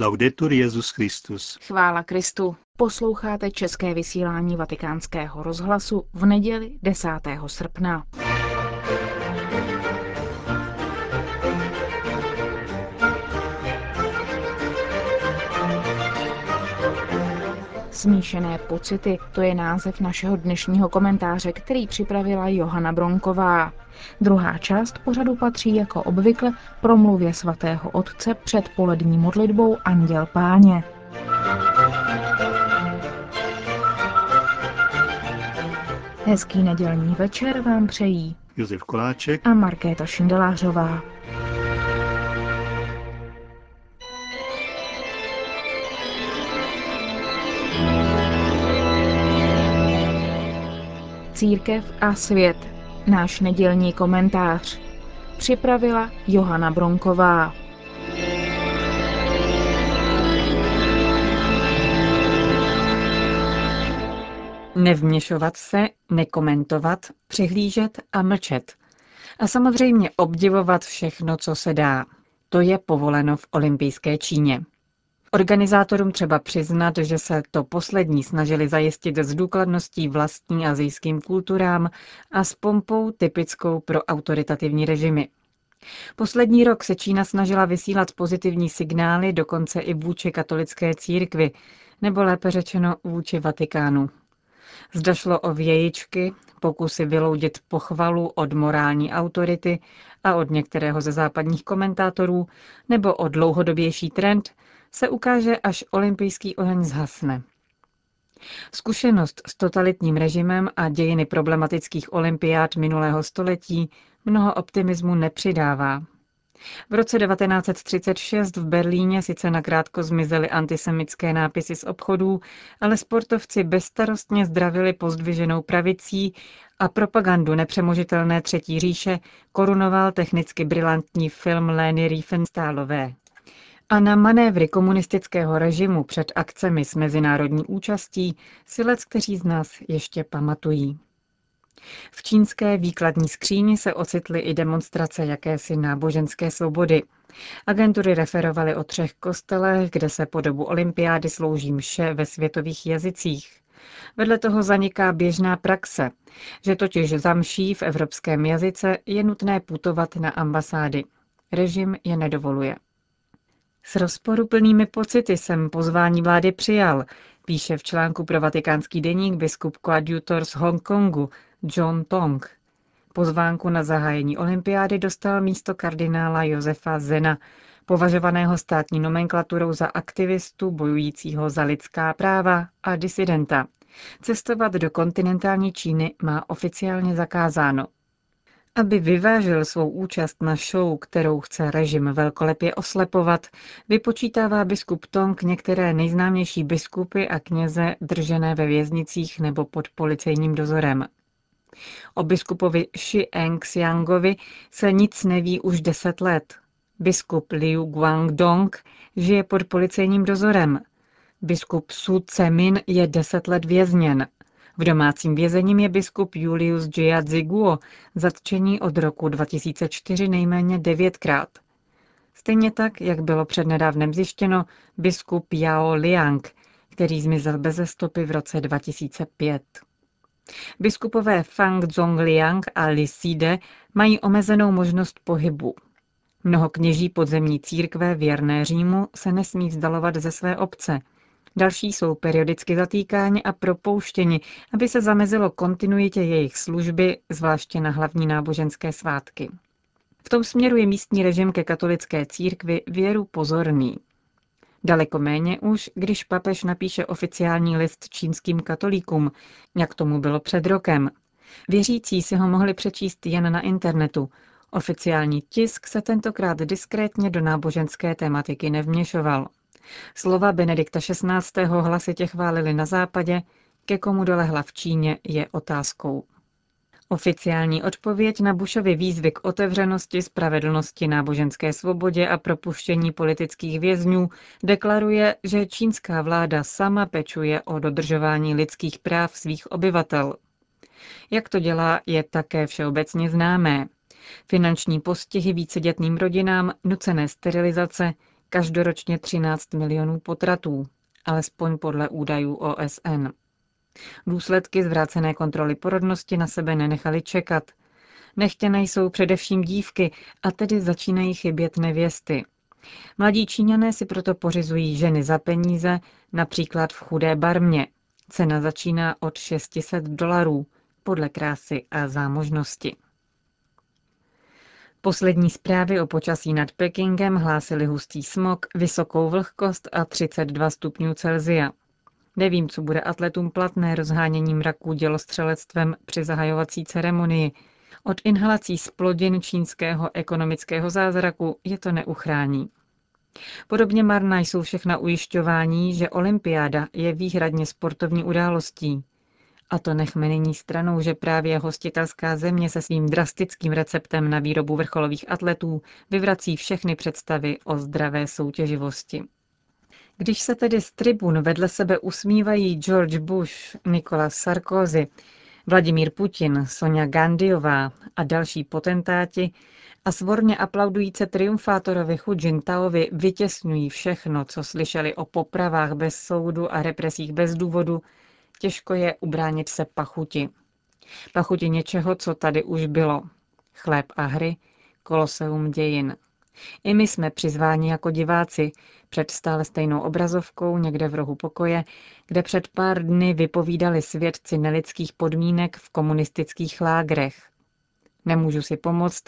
Laudetur Jezus Christus. Chvála Kristu. Posloucháte české vysílání Vatikánského rozhlasu v neděli 10. srpna. Smíšené pocity, to je název našeho dnešního komentáře, který připravila Johana Bronková. Druhá část pořadu patří jako obvykle promluvě svatého otce před polední modlitbou Anděl Páně. Hezký nedělní večer vám přejí Josef Koláček a Markéta Šindelářová. Církev a svět. Náš nedělní komentář. Připravila Johana Bronková. Nevměšovat se, nekomentovat, přihlížet a mlčet. A samozřejmě obdivovat všechno, co se dá. To je povoleno v olympijské Číně. Organizátorům třeba přiznat, že se to poslední snažili zajistit s důkladností vlastní azijským kulturám a s pompou typickou pro autoritativní režimy. Poslední rok se Čína snažila vysílat pozitivní signály dokonce i vůči katolické církvi, nebo lépe řečeno vůči Vatikánu. Zda šlo o vějičky, pokusy vyloudit pochvalu od morální autority a od některého ze západních komentátorů, nebo o dlouhodobější trend, se ukáže, až olympijský oheň zhasne. Zkušenost s totalitním režimem a dějiny problematických olympiád minulého století mnoho optimismu nepřidává. V roce 1936 v Berlíně sice nakrátko zmizely antisemické nápisy z obchodů, ale sportovci bezstarostně zdravili pozdviženou pravicí a propagandu nepřemožitelné třetí říše korunoval technicky brilantní film Lény Riefenstahlové a na manévry komunistického režimu před akcemi s mezinárodní účastí si lec, kteří z nás ještě pamatují. V čínské výkladní skříni se ocitly i demonstrace jakési náboženské svobody. Agentury referovaly o třech kostelech, kde se po dobu olympiády slouží mše ve světových jazycích. Vedle toho zaniká běžná praxe, že totiž za mší v evropském jazyce je nutné putovat na ambasády. Režim je nedovoluje. S rozporuplnými pocity jsem pozvání vlády přijal, píše v článku pro vatikánský deník biskup koadjutor z Hongkongu John Tong. Pozvánku na zahájení olympiády dostal místo kardinála Josefa Zena, považovaného státní nomenklaturou za aktivistu bojujícího za lidská práva a disidenta. Cestovat do kontinentální Číny má oficiálně zakázáno. Aby vyvážil svou účast na show, kterou chce režim velkolepě oslepovat, vypočítává biskup Tong některé nejznámější biskupy a kněze držené ve věznicích nebo pod policejním dozorem. O biskupovi Shi Eng Xiangovi se nic neví už deset let. Biskup Liu Guangdong žije pod policejním dozorem. Biskup Su Cemin je deset let vězněn. V domácím vězením je biskup Julius Jiadziguo, zatčený od roku 2004 nejméně devětkrát. Stejně tak, jak bylo přednedávnem zjištěno, biskup Yao Liang, který zmizel bez stopy v roce 2005. Biskupové Fang Zongliang a Li Side mají omezenou možnost pohybu. Mnoho kněží podzemní církve věrné Římu se nesmí vzdalovat ze své obce – Další jsou periodicky zatýkáni a propouštěni, aby se zamezilo kontinuitě jejich služby, zvláště na hlavní náboženské svátky. V tom směru je místní režim ke katolické církvi věru pozorný. Daleko méně už, když papež napíše oficiální list čínským katolíkům, jak tomu bylo před rokem. Věřící si ho mohli přečíst jen na internetu. Oficiální tisk se tentokrát diskrétně do náboženské tematiky nevměšoval. Slova Benedikta XVI. hlasitě chválili na západě, ke komu dolehla v Číně je otázkou. Oficiální odpověď na Bushovy výzvy k otevřenosti, spravedlnosti, náboženské svobodě a propuštění politických vězňů deklaruje, že čínská vláda sama pečuje o dodržování lidských práv svých obyvatel. Jak to dělá, je také všeobecně známé. Finanční postihy vícedětným rodinám, nucené sterilizace, každoročně 13 milionů potratů, alespoň podle údajů OSN. Důsledky zvrácené kontroly porodnosti na sebe nenechali čekat. Nechtěné jsou především dívky a tedy začínají chybět nevěsty. Mladí Číňané si proto pořizují ženy za peníze, například v chudé barmě. Cena začíná od 600 dolarů, podle krásy a zámožnosti. Poslední zprávy o počasí nad Pekingem hlásily hustý smog, vysokou vlhkost a 32 stupňů Celzia. Nevím, co bude atletům platné rozhánění mraků dělostřelectvem při zahajovací ceremonii. Od inhalací splodin čínského ekonomického zázraku je to neuchrání. Podobně marná jsou všechna ujišťování, že olympiáda je výhradně sportovní událostí. A to nechme nyní stranou, že právě hostitelská země se svým drastickým receptem na výrobu vrcholových atletů vyvrací všechny představy o zdravé soutěživosti. Když se tedy z tribun vedle sebe usmívají George Bush, Nicolas Sarkozy, Vladimír Putin, Sonja Gandhiová a další potentáti a svorně aplaudujíce triumfátorovi Hu Jintaovi vytěsňují všechno, co slyšeli o popravách bez soudu a represích bez důvodu, těžko je ubránit se pachuti. Pachuti něčeho, co tady už bylo. Chléb a hry, koloseum dějin. I my jsme přizváni jako diváci před stále stejnou obrazovkou někde v rohu pokoje, kde před pár dny vypovídali svědci nelidských podmínek v komunistických lágrech. Nemůžu si pomoct,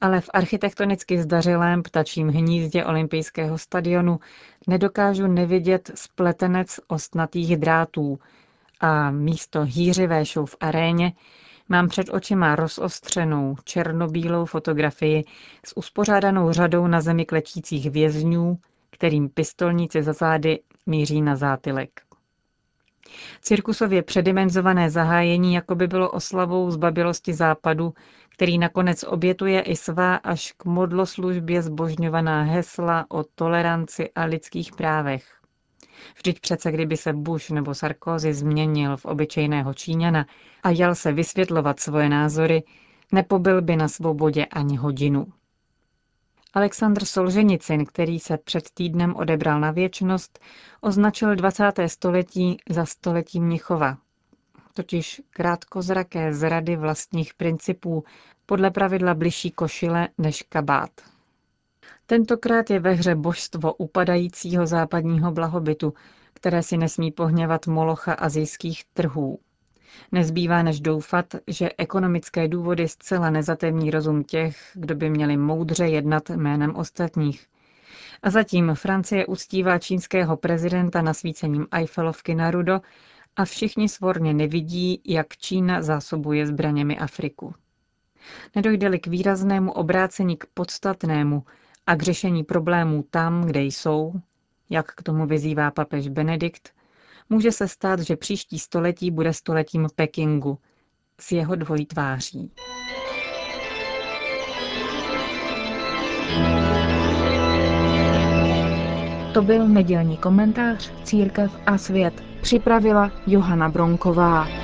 ale v architektonicky zdařilém ptačím hnízdě olympijského stadionu nedokážu nevidět spletenec ostnatých drátů a místo hýřivé show v aréně mám před očima rozostřenou černobílou fotografii s uspořádanou řadou na zemi klečících vězňů, kterým pistolníci za zády míří na zátylek. Cirkusově předimenzované zahájení jako by bylo oslavou zbabilosti západu, který nakonec obětuje i svá až k modloslužbě zbožňovaná hesla o toleranci a lidských právech. Vždyť přece, kdyby se Bush nebo Sarkozy změnil v obyčejného Číňana a jel se vysvětlovat svoje názory, nepobyl by na svobodě ani hodinu. Aleksandr Solženicin, který se před týdnem odebral na věčnost, označil 20. století za století Mnichova, totiž krátkozraké zrady vlastních principů podle pravidla bližší košile než kabát. Tentokrát je ve hře božstvo upadajícího západního blahobytu, které si nesmí pohněvat molocha azijských trhů. Nezbývá než doufat, že ekonomické důvody zcela nezatemní rozum těch, kdo by měli moudře jednat jménem ostatních. A zatím Francie uctívá čínského prezidenta nasvícením Eiffelovky na rudo a všichni svorně nevidí, jak Čína zásobuje zbraněmi Afriku. Nedojde-li k výraznému obrácení k podstatnému a k řešení problémů tam, kde jsou, jak k tomu vyzývá papež Benedikt, může se stát, že příští století bude stoletím Pekingu s jeho dvojí tváří. To byl nedělní komentář Církev a svět. Připravila Johana Bronková.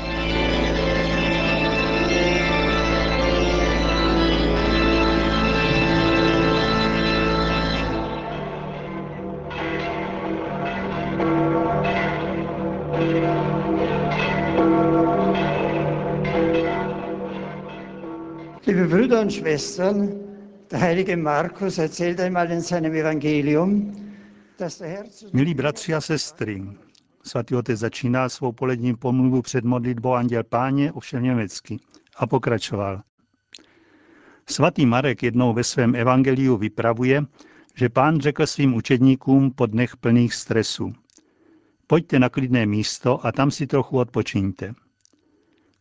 Und Schwestern, der heilige Markus erzählt einmal in seinem Evangelium, dass der Herr Milí bratři a sestry, svatý otec začíná svou polední pomluvu před modlitbou Anděl Páně, ovšem německy, a pokračoval. Svatý Marek jednou ve svém evangeliu vypravuje, že pán řekl svým učedníkům po dnech plných stresu. Pojďte na klidné místo a tam si trochu odpočiňte.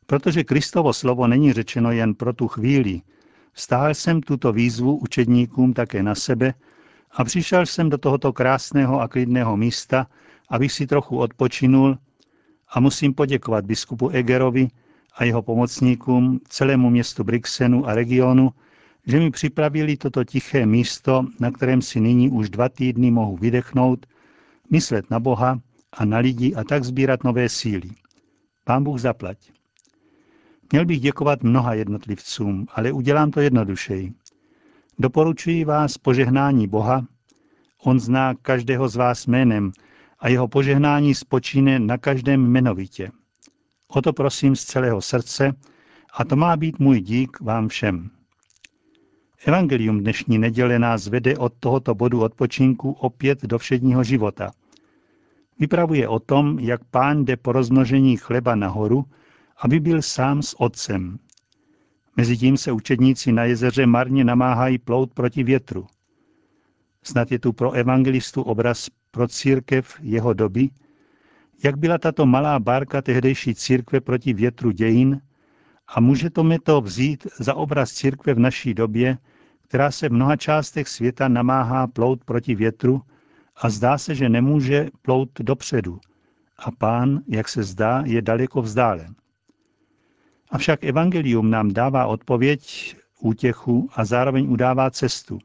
Protože Kristovo slovo není řečeno jen pro tu chvíli, stál jsem tuto výzvu učedníkům také na sebe a přišel jsem do tohoto krásného a klidného místa, abych si trochu odpočinul a musím poděkovat biskupu Egerovi a jeho pomocníkům, celému městu Brixenu a regionu, že mi připravili toto tiché místo, na kterém si nyní už dva týdny mohu vydechnout, myslet na Boha a na lidi a tak sbírat nové síly. Pán Bůh zaplať. Měl bych děkovat mnoha jednotlivcům, ale udělám to jednodušeji. Doporučuji vás požehnání Boha On zná každého z vás jménem a jeho požehnání spočíne na každém jmenovitě. O to prosím z celého srdce a to má být můj dík vám všem. Evangelium dnešní neděle nás vede od tohoto bodu odpočinku opět do všedního života. Vypravuje o tom, jak pán jde po rozmnožení chleba nahoru, aby byl sám s otcem. Mezitím se učedníci na jezeře marně namáhají plout proti větru. Snad je tu pro evangelistu obraz pro církev jeho doby, jak byla tato malá bárka tehdejší církve proti větru dějin a může to mi to vzít za obraz církve v naší době, která se v mnoha částech světa namáhá plout proti větru a zdá se, že nemůže plout dopředu. A pán, jak se zdá, je daleko vzdálen. Avšak evangelium nám dává odpověď, útěchu a zároveň udává cestu.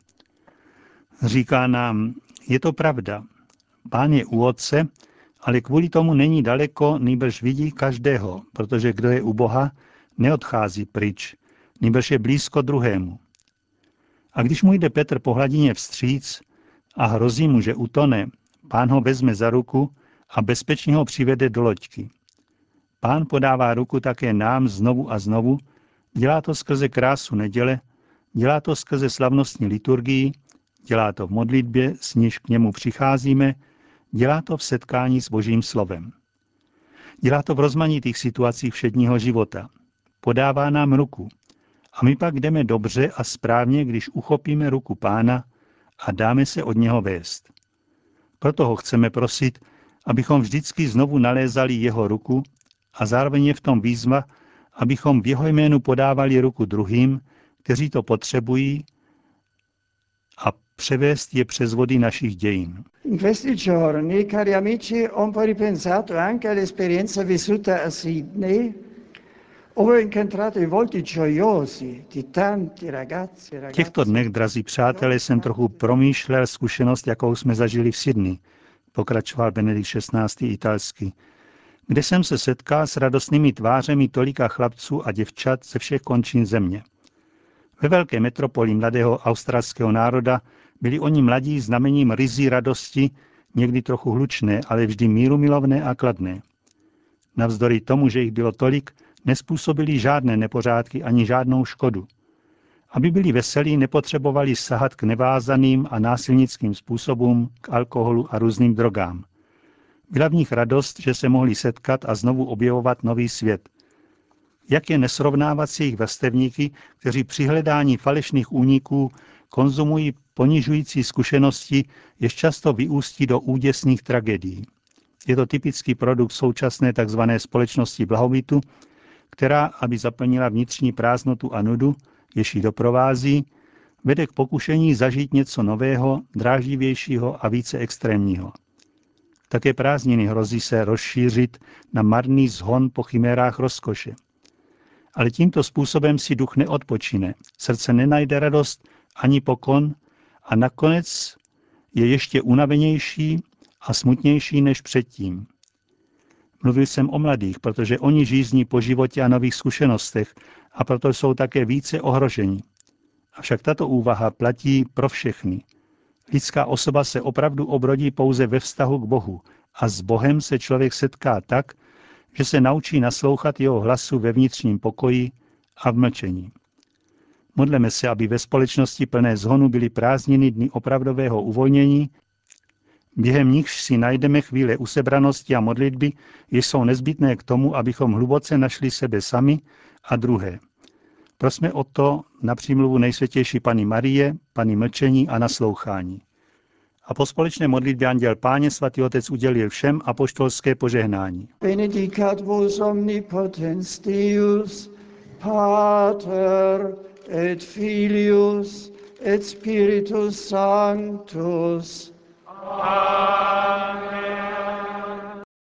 Říká nám, je to pravda, pán je u otce, ale kvůli tomu není daleko, nýbrž vidí každého, protože kdo je u Boha, neodchází pryč, nýbrž je blízko druhému. A když mu jde Petr po hladině vstříc a hrozí mu, že utone, pán ho vezme za ruku a bezpečně ho přivede do loďky. Pán podává ruku také nám znovu a znovu, dělá to skrze krásu neděle, dělá to skrze slavnostní liturgii, dělá to v modlitbě, s níž k němu přicházíme, dělá to v setkání s Božím slovem. Dělá to v rozmanitých situacích všedního života. Podává nám ruku. A my pak jdeme dobře a správně, když uchopíme ruku pána a dáme se od něho vést. Proto ho chceme prosit, abychom vždycky znovu nalézali jeho ruku a zároveň je v tom výzva, abychom v jeho jménu podávali ruku druhým, kteří to potřebují a převést je přes vody našich dějin. In questi giorni, cari amici, ho un po' ripensato anche all'esperienza vissuta a Sydney, ho incontrato i volti gioiosi di tanti ragazzi e V těchto dnech, drazí přátelé, jsem trochu promýšlel zkušenost, jakou jsme zažili v Sydney, pokračoval Benedikt XVI. italsky, kde jsem se setkal s radostnými tvářemi tolika chlapců a děvčat ze všech končin země. Ve velké metropoli mladého australského národa byli oni mladí znamením rizí radosti, někdy trochu hlučné, ale vždy míru milovné a kladné. Navzdory tomu, že jich bylo tolik, nespůsobili žádné nepořádky ani žádnou škodu. Aby byli veselí, nepotřebovali sahat k nevázaným a násilnickým způsobům, k alkoholu a různým drogám. Byla v nich radost, že se mohli setkat a znovu objevovat nový svět. Jak je nesrovnávat si jejich vrstevníky, kteří při hledání falešných úniků konzumují ponižující zkušenosti, jež často vyústí do úděsných tragédií. Je to typický produkt současné tzv. společnosti blahobytu, která, aby zaplnila vnitřní prázdnotu a nudu, jež ji doprovází, vede k pokušení zažít něco nového, dráždivějšího a více extrémního. Také prázdniny hrozí se rozšířit na marný zhon po chimérách rozkoše. Ale tímto způsobem si duch neodpočine, srdce nenajde radost ani pokon a nakonec je ještě unavenější a smutnější než předtím. Mluvil jsem o mladých, protože oni žízní po životě a nových zkušenostech a proto jsou také více ohroženi. Avšak tato úvaha platí pro všechny. Lidská osoba se opravdu obrodí pouze ve vztahu k Bohu a s Bohem se člověk setká tak, že se naučí naslouchat jeho hlasu ve vnitřním pokoji a v mlčení. Modleme se, aby ve společnosti plné zhonu byly prázdniny dny opravdového uvolnění, během nichž si najdeme chvíle usebranosti a modlitby, jež jsou nezbytné k tomu, abychom hluboce našli sebe sami a druhé. Prosme o to na přímluvu nejsvětější Pany Marie, Pany mlčení a naslouchání. A po společné modlitbě Anděl Páně svatý Otec udělil všem apoštolské požehnání. Benedicat vos omnipotens Deus, Pater et Filius et Spiritus Sanctus. Amen.